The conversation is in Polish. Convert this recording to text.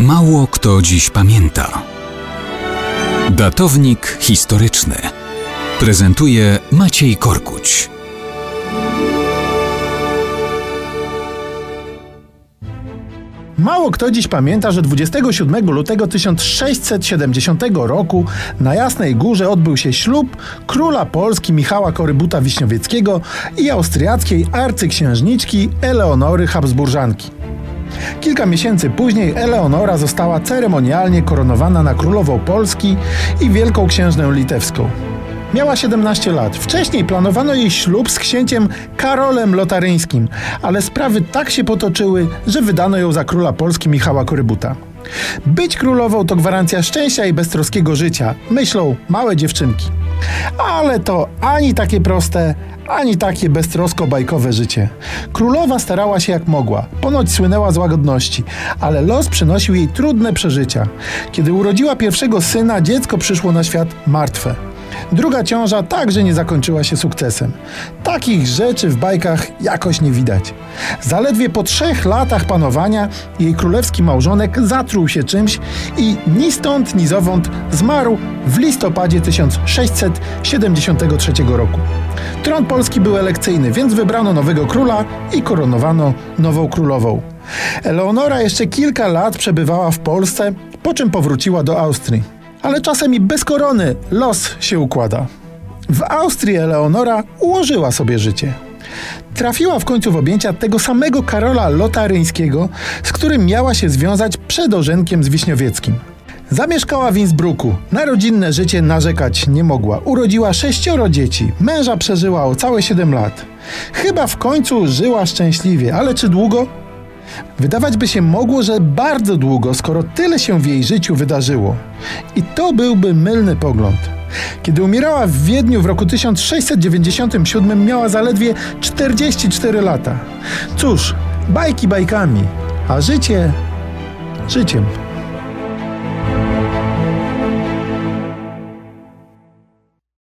Mało kto dziś pamięta. Datownik historyczny prezentuje Maciej Korkuć. Mało kto dziś pamięta, że 27 lutego 1670 roku na Jasnej Górze odbył się ślub króla Polski Michała Korybuta Wiśniowieckiego i austriackiej arcyksiężniczki Eleonory Habsburżanki. Kilka miesięcy później Eleonora została ceremonialnie koronowana na królową Polski i wielką księżnę litewską. Miała 17 lat. Wcześniej planowano jej ślub z księciem Karolem Lotaryńskim, ale sprawy tak się potoczyły, że wydano ją za króla Polski Michała Korybuta. Być królową to gwarancja szczęścia i beztroskiego życia, myślą małe dziewczynki. Ale to ani takie proste, ani takie beztrosko-bajkowe życie. Królowa starała się jak mogła, ponoć słynęła z łagodności, ale los przynosił jej trudne przeżycia. Kiedy urodziła pierwszego syna, dziecko przyszło na świat martwe. Druga ciąża także nie zakończyła się sukcesem. Takich rzeczy w bajkach jakoś nie widać. Zaledwie po trzech latach panowania jej królewski małżonek zatruł się czymś i ni stąd, ni zowąd zmarł w listopadzie 1673 roku. Tron polski był elekcyjny, więc wybrano nowego króla i koronowano nową królową. Eleonora jeszcze kilka lat przebywała w Polsce, po czym powróciła do Austrii ale czasem i bez korony los się układa. W Austrii Eleonora ułożyła sobie życie. Trafiła w końcu w objęcia tego samego Karola Lotaryńskiego, z którym miała się związać przed ożenkiem z Wiśniowieckim. Zamieszkała w Innsbrucku. Na rodzinne życie narzekać nie mogła. Urodziła sześcioro dzieci. Męża przeżyła o całe siedem lat. Chyba w końcu żyła szczęśliwie, ale czy długo? Wydawać by się mogło, że bardzo długo, skoro tyle się w jej życiu wydarzyło. I to byłby mylny pogląd. Kiedy umierała w Wiedniu w roku 1697, miała zaledwie 44 lata. Cóż, bajki bajkami, a życie życiem.